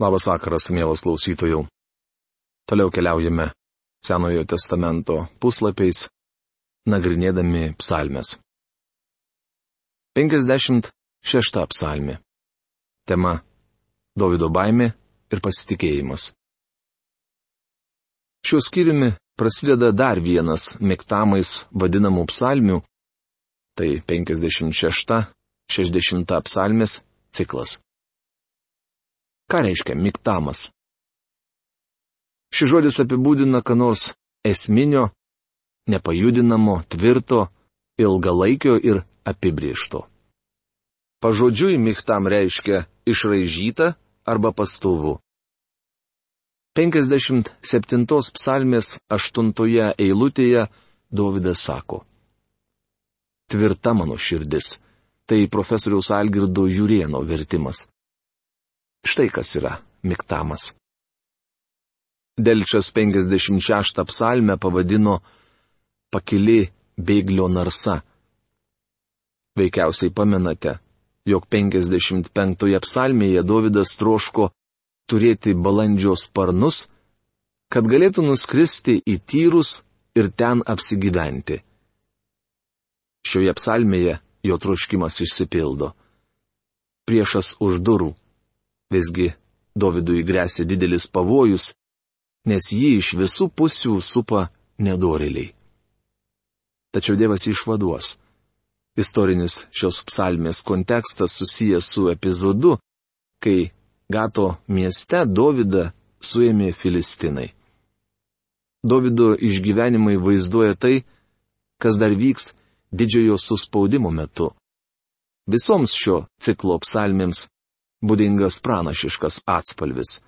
Labas vakaras, mielas klausytojų. Toliau keliaujame Senojo testamento puslapiais, nagrinėdami psalmes. 56 psalmė. Tema - Davido baimė ir pasitikėjimas. Šiuo skyriumi prasideda dar vienas mėgtamais vadinamų psalmių - tai 56-60 psalmės ciklas. Ką reiškia miktamas? Šis žodis apibūdina ką nors esminio, nepajudinamo, tvirto, ilgalaikio ir apibriešto. Pažodžiui miktam reiškia išraižyta arba pastovu. 57 psalmės 8 eilutėje Dovydas sako. Tvirta mano širdis. Tai profesoriaus Algirdo Jurieno vertimas. Štai kas yra miktamas. Delčias 56 psalmę pavadino pakili bėglio narsa. Veikiausiai pamenate, jog 55 psalmėje Davidas troško turėti balandžio sparnus, kad galėtų nuskristi į tyrus ir ten apsigyventi. Šioje psalmėje jo troškimas išsipildo. Priešas už durų. Visgi Dovydui grėsia didelis pavojus, nes jį iš visų pusių supa nedoriliai. Tačiau Dievas išvaduos. Istorinis šios psalmės kontekstas susijęs su epizodu, kai Gato mieste Dovydą suėmė Filistinai. Dovydo išgyvenimai vaizduoja tai, kas dar vyks didžiojo suspaudimo metu. Visoms šio ciklo psalmėms būdingas pranašiškas atspalvis.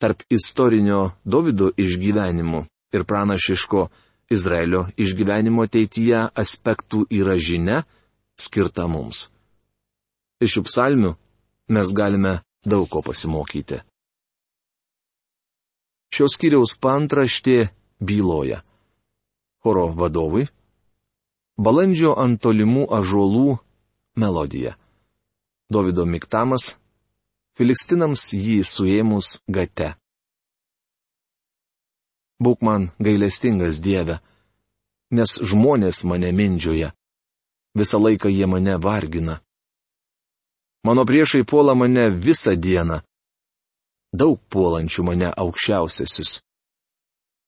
Tarp istorinio Davido išgyvenimų ir pranašiško Izraelio išgyvenimo ateityje aspektų yra žinia skirta mums. Iš šių psalmių mes galime daug ko pasimokyti. Šios kiriaus pantraštė byloja. Choro vadovui. Balandžio ant tolimų ažuolų melodija. Davido miktamas, Filistinams jį suėmus gate. Būk man gailestingas Dieve, nes žmonės mane mindžioja, visą laiką jie mane vargina. Mano priešai puola mane visą dieną, daug puolančių mane aukščiausiasis.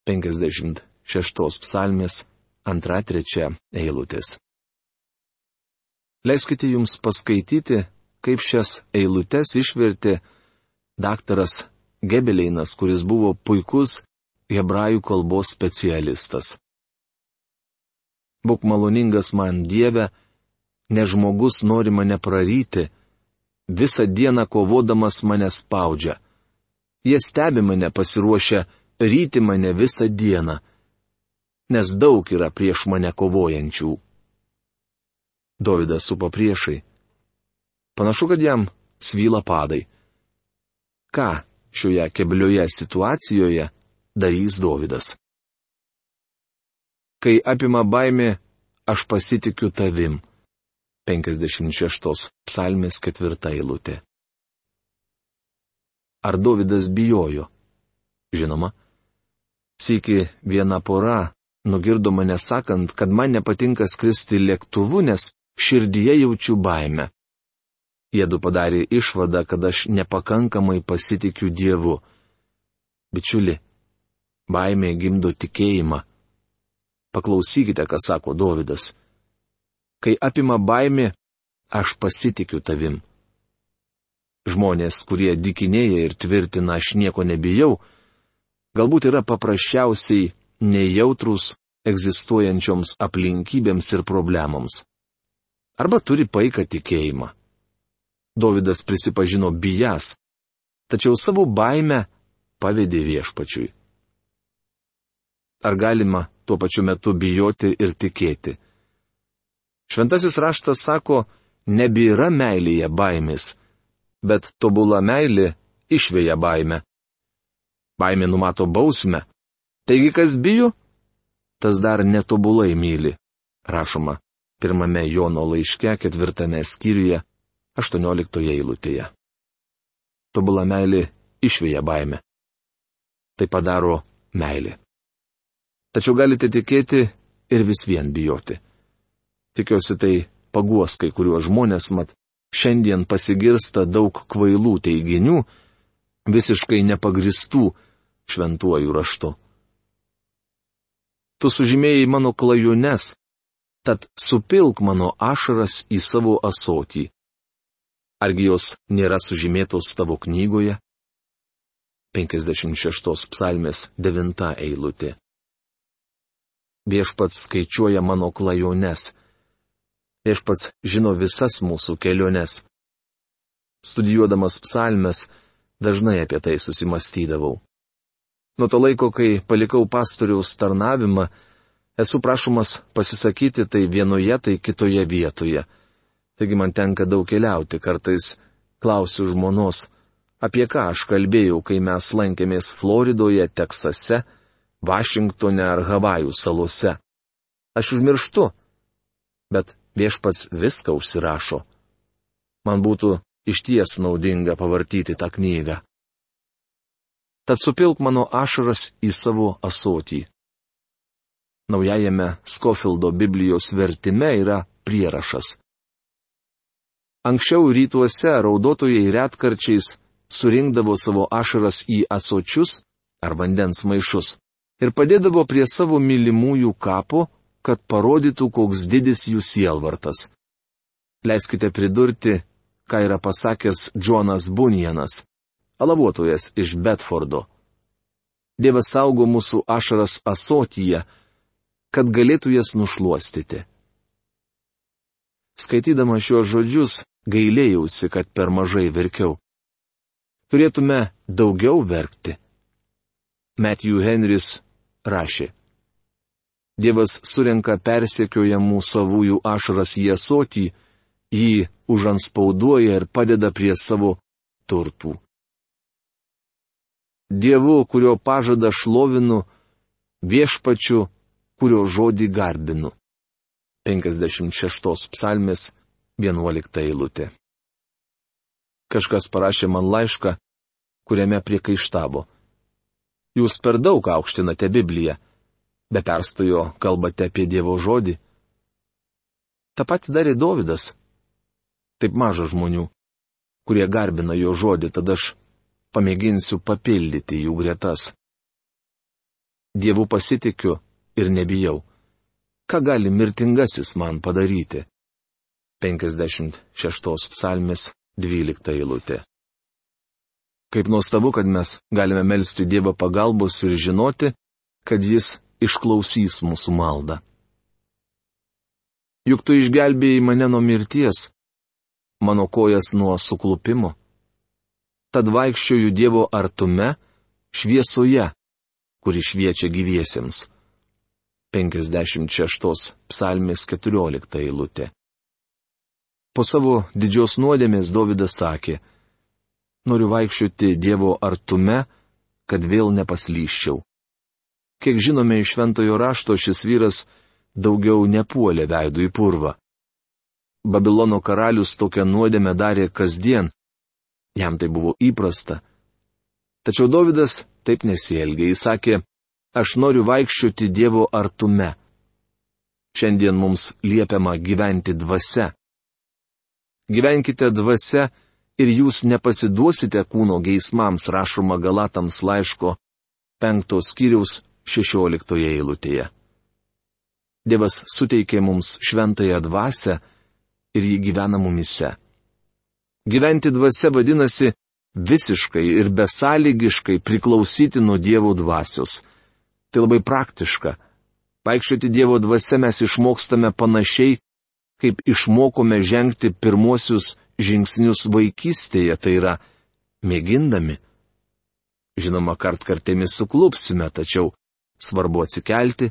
56 psalmės 2-3 eilutės. Leiskite jums paskaityti kaip šias eilutes išvertė daktaras Gebeleinas, kuris buvo puikus hebrajų kalbos specialistas. Būk maloningas man Dieve, ne žmogus nori mane praryti, visą dieną kovodamas mane spaudžia. Jie stebi mane pasiruošę ryti mane visą dieną, nes daug yra prieš mane kovojančių. Dovydas supa priešai. Panašu, kad jam svyla padai. Ką šioje keblioje situacijoje darys Dovydas? Kai apima baimė, aš pasitikiu tavim. 56 psalmės ketvirta eilutė. Ar Dovydas bijojo? Žinoma. Sėki viena pora nugirdo mane sakant, kad man nepatinka skristi lėktuvu, nes širdyje jaučiu baimę. Jėdu padarė išvadą, kad aš nepakankamai pasitikiu Dievu. Bičiuli, baimė gimdo tikėjimą. Paklausykite, ką sako Dovydas. Kai apima baimė, aš pasitikiu tavim. Žmonės, kurie dikinėja ir tvirtina, aš nieko nebijau, galbūt yra paprasčiausiai nejautrus egzistuojančioms aplinkybėms ir problemoms. Arba turi paiką tikėjimą. Davidas prisipažino bijas, tačiau savo baimę pavedė viešpačiui. Ar galima tuo pačiu metu bijoti ir tikėti? Šventasis raštas sako, nebėra meilėje baimės, bet tobula meilė išvėja baimę. Baimė numato bausmę. Taigi kas bijo? Tas dar netobulai myli. Rašoma pirmame Jono laiške ketvirtame skyriuje 18 eilutėje. Tobula meilė išvėja baimę. Tai padaro meilė. Tačiau galite tikėti ir vis vien bijoti. Tikiuosi tai paguos kai kuriuos žmonės, mat šiandien pasigirsta daug kvailų teiginių, visiškai nepagristų šventuoju raštu. Tu sužymėjai mano klajones, tad supilk mano ašaras į savo asotį. Argi jos nėra sužymėtos tavo knygoje? 56 psalmės 9 eilutė. Viešpats skaičiuoja mano klajones. Viešpats žino visas mūsų keliones. Studijuodamas psalmes, dažnai apie tai susimastydavau. Nuo to laiko, kai palikau pastoriaus tarnavimą, esu prašomas pasisakyti tai vienoje, tai kitoje vietoje. Taigi man tenka daug keliauti, kartais klausiu žmonos, apie ką aš kalbėjau, kai mes lankėmės Floridoje, Teksase, Vašingtone ar Havajų salose. Aš užmirštu, bet viešpats viską užsirašo. Man būtų išties naudinga pavartyti tą knygą tad supilk mano ašaras į savo asotį. Naujajame Skofildo Biblijos vertime yra prierašas. Anksčiau rytuose raudotojai retkarčiais surinkdavo savo ašaras į asočius ar vandens maišus ir padėdavo prie savo mylimųjų kapo, kad parodytų, koks didis jų sielvartas. Leiskite pridurti, ką yra pasakęs Džonas Bunjanas alavuotojas iš Betfordo. Dievas saugo mūsų ašaras asotyje, kad galėtų jas nušuostyti. Skaitydama šiuos žodžius, gailėjausi, kad per mažai verkiau. Turėtume daugiau verkti. Matthew Henrys rašė. Dievas surenka persekiojamų savųjų ašaras į asotį, jį užanspauduoja ir padeda prie savo turtų. Dievu, kurio pažadą šlovinu, viešpačiu, kurio žodį garbinu. 56 psalmės 11 eilutė. Kažkas parašė man laišką, kuriame priekaištavo. Jūs per daug aukštinate Bibliją, be perstojo kalbate apie Dievo žodį. Ta pati darė Dovydas. Taip maža žmonių, kurie garbina jo žodį, tada aš pamėginsiu papildyti jų gretas. Dievu pasitikiu ir nebijau. Ką gali mirtingasis man padaryti? 56 psalmės 12 eilutė. Kaip nuostabu, kad mes galime melstį Dievą pagalbos ir žinoti, kad Jis išklausys mūsų maldą. Juk tu išgelbėjai mane nuo mirties, mano kojas nuo suklupimo tad vaikščioju Dievo artume, šviesoje, kuri šviečia gyviesiems. 56 psalmės 14 eilutė. Po savo didžios nuodėmės Davidas sakė, noriu vaikščioti Dievo artume, kad vėl nepaslyščiau. Kiek žinome iš šventojo rašto, šis vyras daugiau nepuolė veidų į purvą. Babilono karalius tokią nuodėmę darė kasdien, Jam tai buvo įprasta. Tačiau Davidas taip nesielgė. Jis sakė, aš noriu vaikščioti Dievo artume. Šiandien mums liepiama gyventi dvasia. Gyvenkite dvasia ir jūs nepasiduosite kūno geismams, rašoma Galatams laiško penktos skyriaus šešioliktoje eilutėje. Dievas suteikė mums šventąją dvasę ir ji gyvena mumise. Gyventi dvasia vadinasi visiškai ir besąlygiškai priklausyti nuo Dievo dvasios. Tai labai praktiška. Vaikščioti Dievo dvasia mes išmokstame panašiai, kaip išmokome žengti pirmuosius žingsnius vaikystėje, tai yra mėgindami. Žinoma, kart kartėmis suklupsime, tačiau svarbu atsikelti,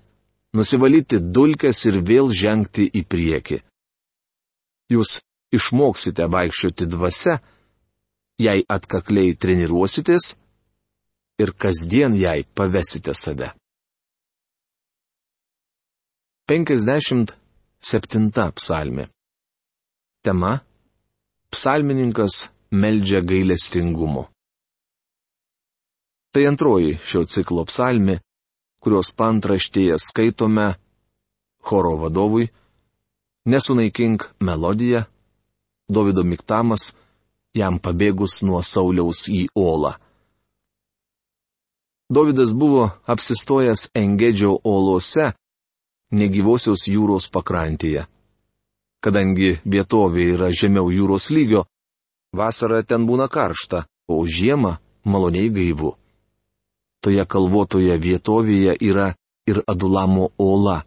nusivalyti dulkes ir vėl žengti į priekį. Jūs išmoksite vaikščioti dvasia, jei atkakliai treniruositės ir kasdien jai pavesite save. 57 psalmė. Tema - Psalmininkas meldžia gailestingumo. Tai antroji šio ciklo psalmi, kurios pantraštėje skaitome choro vadovui, nesunaikink melodiją, Davido miktamas, jam pabėgus nuo Sauliaus į Olą. Davidas buvo apsistojęs Engedžio olose, negyvosios jūros pakrantėje. Kadangi vietovė yra žemiau jūros lygio, vasarą ten būna karšta, o žiemą maloniai gaivu. Toje kalvotoje vietovėje yra ir Adulamo ola.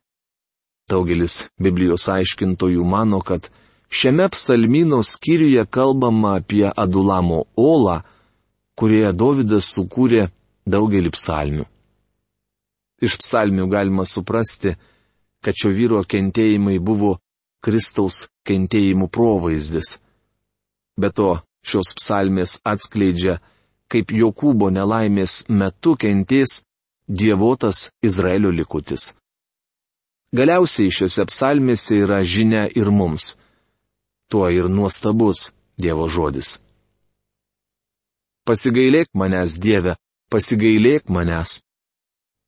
Daugelis Biblijos aiškintojų mano, kad šiame psalmino skyriuje kalbama apie Adulamo olą, kurioje Davidas sukūrė daugelį psalmių. Iš psalmių galima suprasti, kad šio vyro kentėjimai buvo Kristaus kentėjimų provaizdis. Be to, šios psalmės atskleidžia, kaip Jokūbo nelaimės metu kentės dievotas Izraelio likutis. Galiausiai šiuose psalmėse yra žinia ir mums. Tuo ir nuostabus Dievo žodis. Pasigailėk manęs, Dieve, pasigailėk manęs,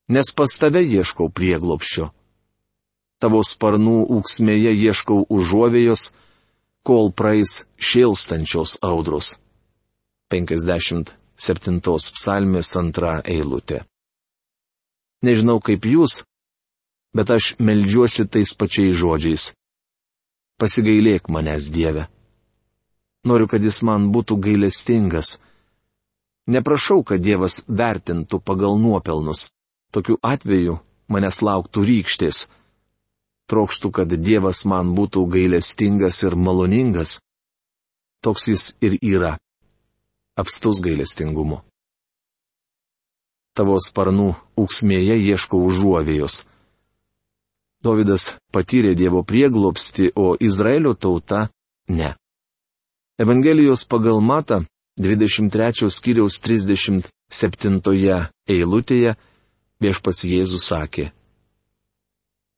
nes pas tave ieškau prieglopščio. Tavo sparnų ūksmėje ieškau užuovėjos, kol praeis šėlstančios audros. 57 psalmės antra eilutė. Nežinau kaip jūs, bet aš melžiuosi tais pačiais žodžiais. Pasigailėk manęs, Dieve. Noriu, kad jis man būtų gailestingas. Neprašau, kad Dievas vertintų pagal nuopelnus. Tokiu atveju manęs lauktų rykštės. Trokštų, kad Dievas man būtų gailestingas ir maloningas. Toks jis ir yra. Apstus gailestingumu. Tavo sparnų ūksmėje ieškau užuovėjos. Davidas patyrė Dievo prieglopsti, o Izraelio tauta ne. Evangelijos pagal Mata 23 skyriaus 37 eilutėje viešpas Jėzus sakė.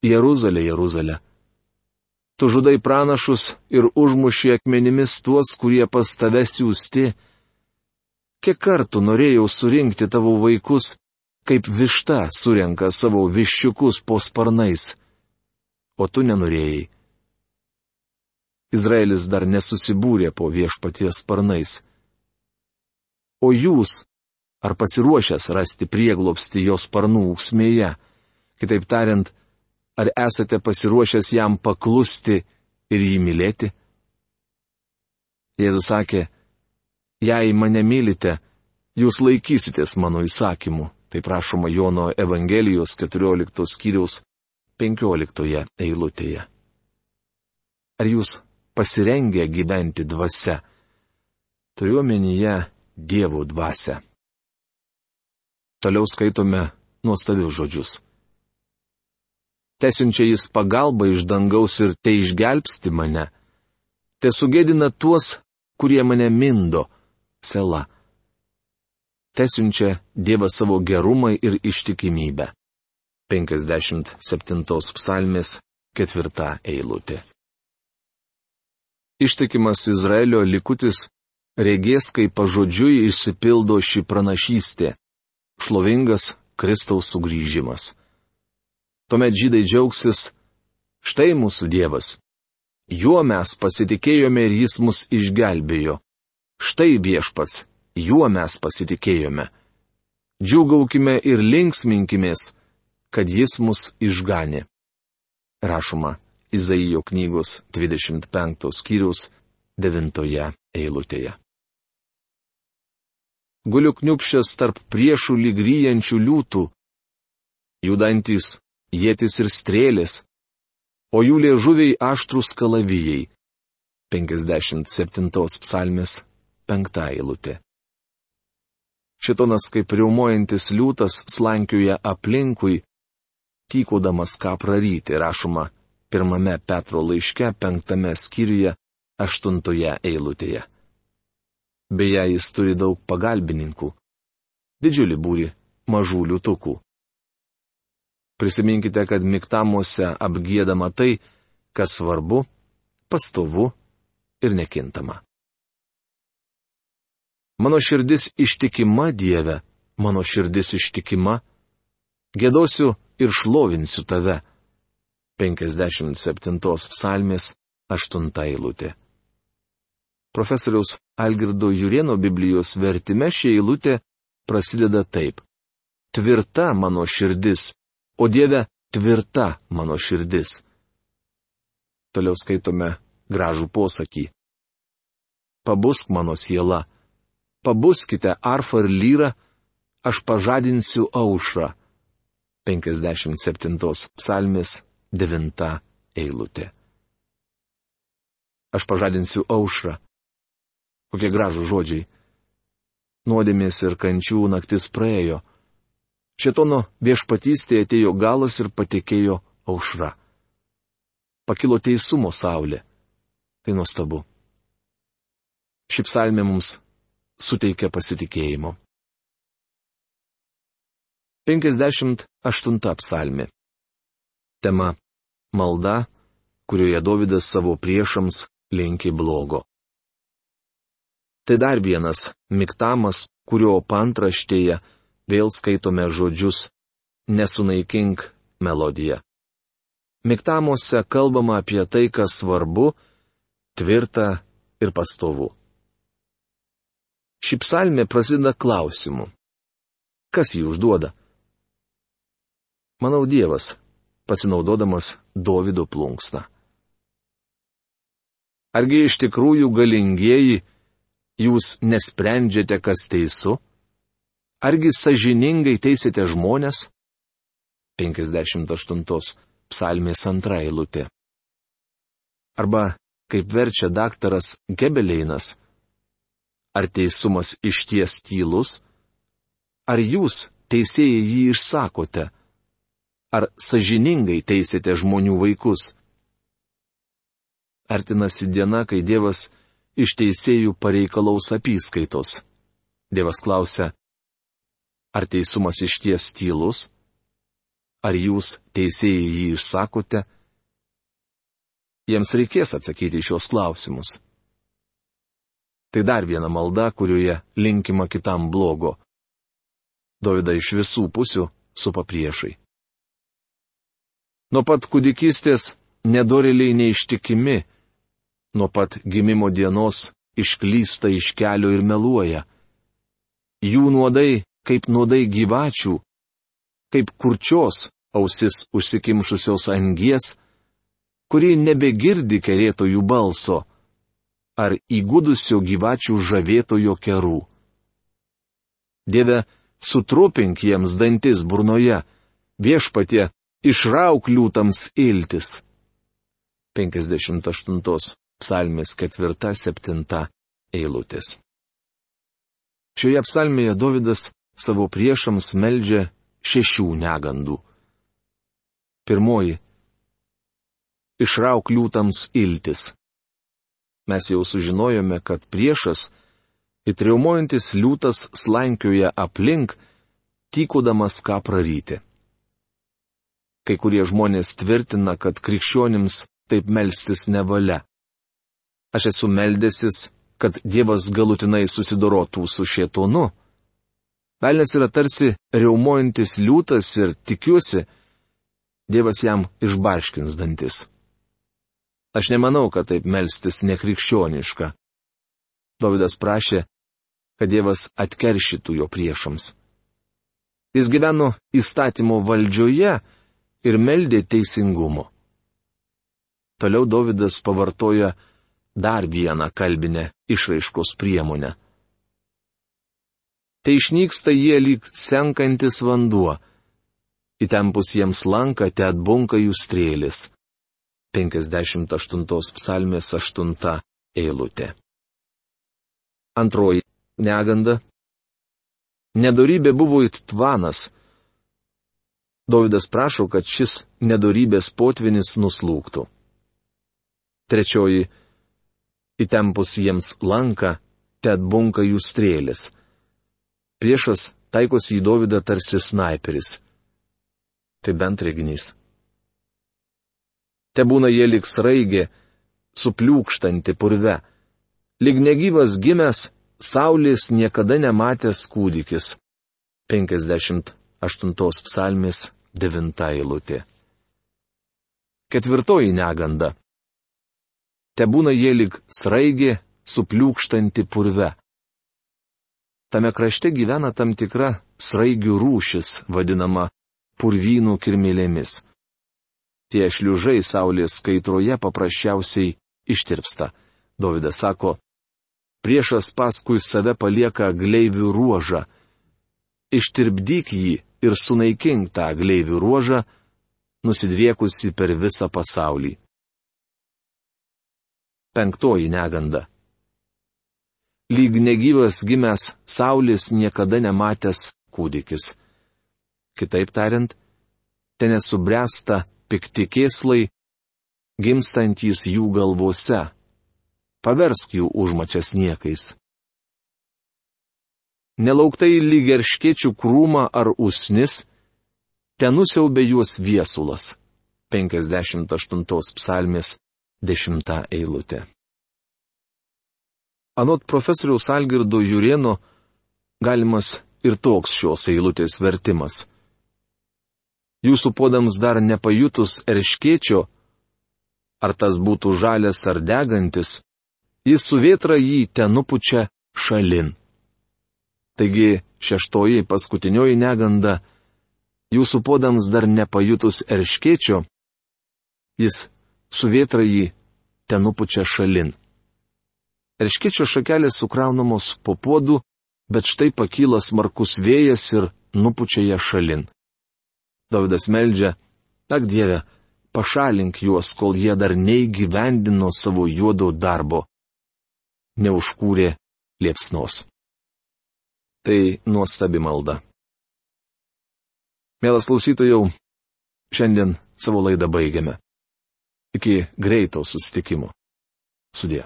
Jeruzalė, Jeruzalė. Tu žudai pranašus ir užmuši akmenimis tuos, kurie pas tave siūsti. Kiek kartų norėjau surinkti tavo vaikus, kaip višta surenka savo viščiukus po sparnais o tu nenorėjai. Izraelis dar nesusibūrė po viešpaties sparnais. O jūs, ar pasiruošęs rasti prieglopsti jos sparnų ūksmėje? Kitaip tariant, ar esate pasiruošęs jam paklusti ir jį mylėti? Jėzus sakė, jei mane mylite, jūs laikysitės mano įsakymų. Tai prašoma Jono Evangelijos 14 skyriaus 15 eilutėje. Ar jūs pasirengę gyventi dvasia? Turiuomenyje Dievo dvasia. Toliau skaitome nuostabius žodžius. Tesinčia jis pagalba iš dangaus ir te išgelbsti mane. Te sugėdina tuos, kurie mane mindo. Sela. Tesinčia Dievas savo gerumą ir ištikimybę. 57 psalmės ketvirta eilutė. Ištikimas Izraelio likutis regės, kaip pažodžiui išsipildo ši pranašystė - šlovingas Kristaus sugrįžimas. Tuomet žydai džiaugsis, štai mūsų Dievas. Juo mes pasitikėjome ir jis mus išgelbėjo. Štai viešpats, juo mes pasitikėjome. Džiugaukime ir linksminkimės, kad jis mus išganė. Rašoma Izaijo knygos 25 skyrius 9 eilutėje. Guliu kniupšęs tarp priešų lygryjančių liūtų, judantis jėtis ir strėlės, o jų liežuviai aštrus kalavijai. 57 psalmės 5 eilutė. Šitonas kaip riaumojantis liūtas slankioja aplinkui, tykodamas ką praryti, rašoma pirmame Petro laiške, penktame skyriuje, aštuntoje eilutėje. Beje, jis turi daug pagalbininkų. Didžiulį būrį mažų liutukų. Prisiminkite, kad miktamuose apgėdama tai, kas svarbu, pastovu ir nekintama. Mano širdis ištikima Dieve, mano širdis ištikima, gėdosiu ir šlovinsiu tave. 57 psalmės 8 eilutė. Profesoriaus Algirdo Jurieno Biblijos vertime ši eilutė prasideda taip. Tvirta mano širdis, o Dieve, tvirta mano širdis. Toliau skaitome gražų posakį. Pabusk mano siela, pabuskite arfą ir lyrą, aš pažadinsiu aušrą. 57 psalmis 9 eilutė. Aš pažadinsiu aušrą. Kokie gražų žodžiai. Nuodėmės ir kančių naktis praėjo. Šetono viešpatystėje atėjo galas ir patikėjo aušra. Pakilo teisumo saulė. Tai nuostabu. Ši psalmė mums suteikia pasitikėjimo. 58 psalmė. Tema - malda, kurioje Davidas savo priešams linki blogo. Tai dar vienas miktamas, kurio pantraštėje vėl skaitome žodžius Nesunaikink melodiją. Miktamuose kalbama apie tai, kas svarbu, tvirta ir pastovu. Ši psalmė prasideda klausimu. Kas jį užduoda? Manau Dievas, pasinaudodamas Davido plunksną. Argi iš tikrųjų galingieji, jūs nesprendžiate, kas teisu? Argi sažiningai teisite žmonės? 58 psalmės antra eilutė. Arba, kaip verčia daktaras Gebeleinas, ar teisumas iš ties tylus? Ar jūs, teisėjai, jį išsakote? ar sažiningai teisėte žmonių vaikus. Artinasi diena, kai Dievas iš teisėjų pareikalaus apyskaitos. Dievas klausia, ar teisumas iš ties tylus? Ar jūs, teisėjai, jį išsakote? Jiems reikės atsakyti šios klausimus. Tai dar viena malda, kurioje linkima kitam blogo. Dovida iš visų pusių supa priešai. Nuo pat kūdikystės nedoriliai neištikimi, nuo pat gimimo dienos išklysta iš kelio ir meluoja. Jų nuodai kaip nuodai gyvačių, kaip kurčios ausis užsikimšusios angies, kuri nebegirdi kerėtojų balso, ar įgudusio gyvačių žavėtojo kerų. Dieve, sutrupink jiems dantis burnoje, viešpatie, išrauk liūtams iltis. 58 psalmės 4-7 eilutės. Šioje psalmėje Davidas savo priešams meldžia šešių negandų. Pirmoji - išrauk liūtams iltis. Mes jau sužinojome, kad priešas, įtriumuojantis liūtas slankioja aplink, tykodamas ką praryti. Kai kurie žmonės tvirtina, kad krikščionims taip melstis nevalia. Aš esu meldėsis, kad Dievas galutinai susidorotų su šietonu. Velnes yra tarsi reumojantis liūtas ir tikiuosi, Dievas jam išbarškins dantis. Aš nemanau, kad taip melstis nekrikščioniška. Davidas prašė, kad Dievas atkeršytų jo priešams. Jis gyveno įstatymo valdžioje, ir meldė teisingumo. Toliau Davidas pavartoja dar vieną kalbinę išraiškos priemonę. Tai išnyksta jie lyg senkantis vanduo. Įtempus jiems lanką te atbunka jų strėlis. 58 psalmės 8 eilutė. Antroji neganda. Nedorybė buvo it tvanas, Davidas prašo, kad šis nedorybės potvinis nuslūktų. Trečioji - įtempus jiems lanką, te atbunka jų strėlės. Priešas taikosi į Davidą tarsi sniperis. Tai bent reginys. Te būna jie lik sraigė, supliūkštanti purve. Lig negyvas gimęs, saulės niekada nematęs kūdikis. 58 psalmės 9 eilutė. Ketvirtoji neganda. Te būna jie lik sraigė, supliūkštanti purve. Tame krašte gyvena tam tikra sraigių rūšis, vadinama purvynų kirmėlėmis. Tie šliužai saulės skaitroje paprasčiausiai ištirpsta. Dovydas sako, priešas paskui save palieka gleivių ruožą. Ištirpdyk jį ir sunaikink tą gleivių ruožą, nusidriekusi per visą pasaulį. Penktoji neganda. Lyg negyvas gimęs Saulis niekada nematęs kūdikis. Kitaip tariant, ten nesubręsta pikti kėslai, gimstantys jų galvose. Paversk jų užmačias niekais. Nelauktai lyg erškėčių krūmą ar usnis, ten nusiaubė juos viesulas. 58 psalmės 10 eilutė. Anot profesoriaus Algirdo Jurieno galimas ir toks šios eilutės vertimas. Jūsų podams dar nepajutus erškėčio, ar tas būtų žalias ar degantis, jis su vėtra jį ten nupučia šalin. Taigi šeštoji paskutinioji neganda jūsų podams dar nepajutus erškėčio, jis su vėtra jį ten nupučia šalin. Erškėčio šakelės sukraunamos po puodu, bet štai pakyla smarkus vėjas ir nupučia ją šalin. Davidas meldžia, tak Dieve, pašalink juos, kol jie dar neįgyvendino savo juodo darbo. Neužkūrė liepsnos. Tai nuostabi malda. Mielas klausytojau, šiandien savo laidą baigiame. Iki greito susitikimo. Sudė.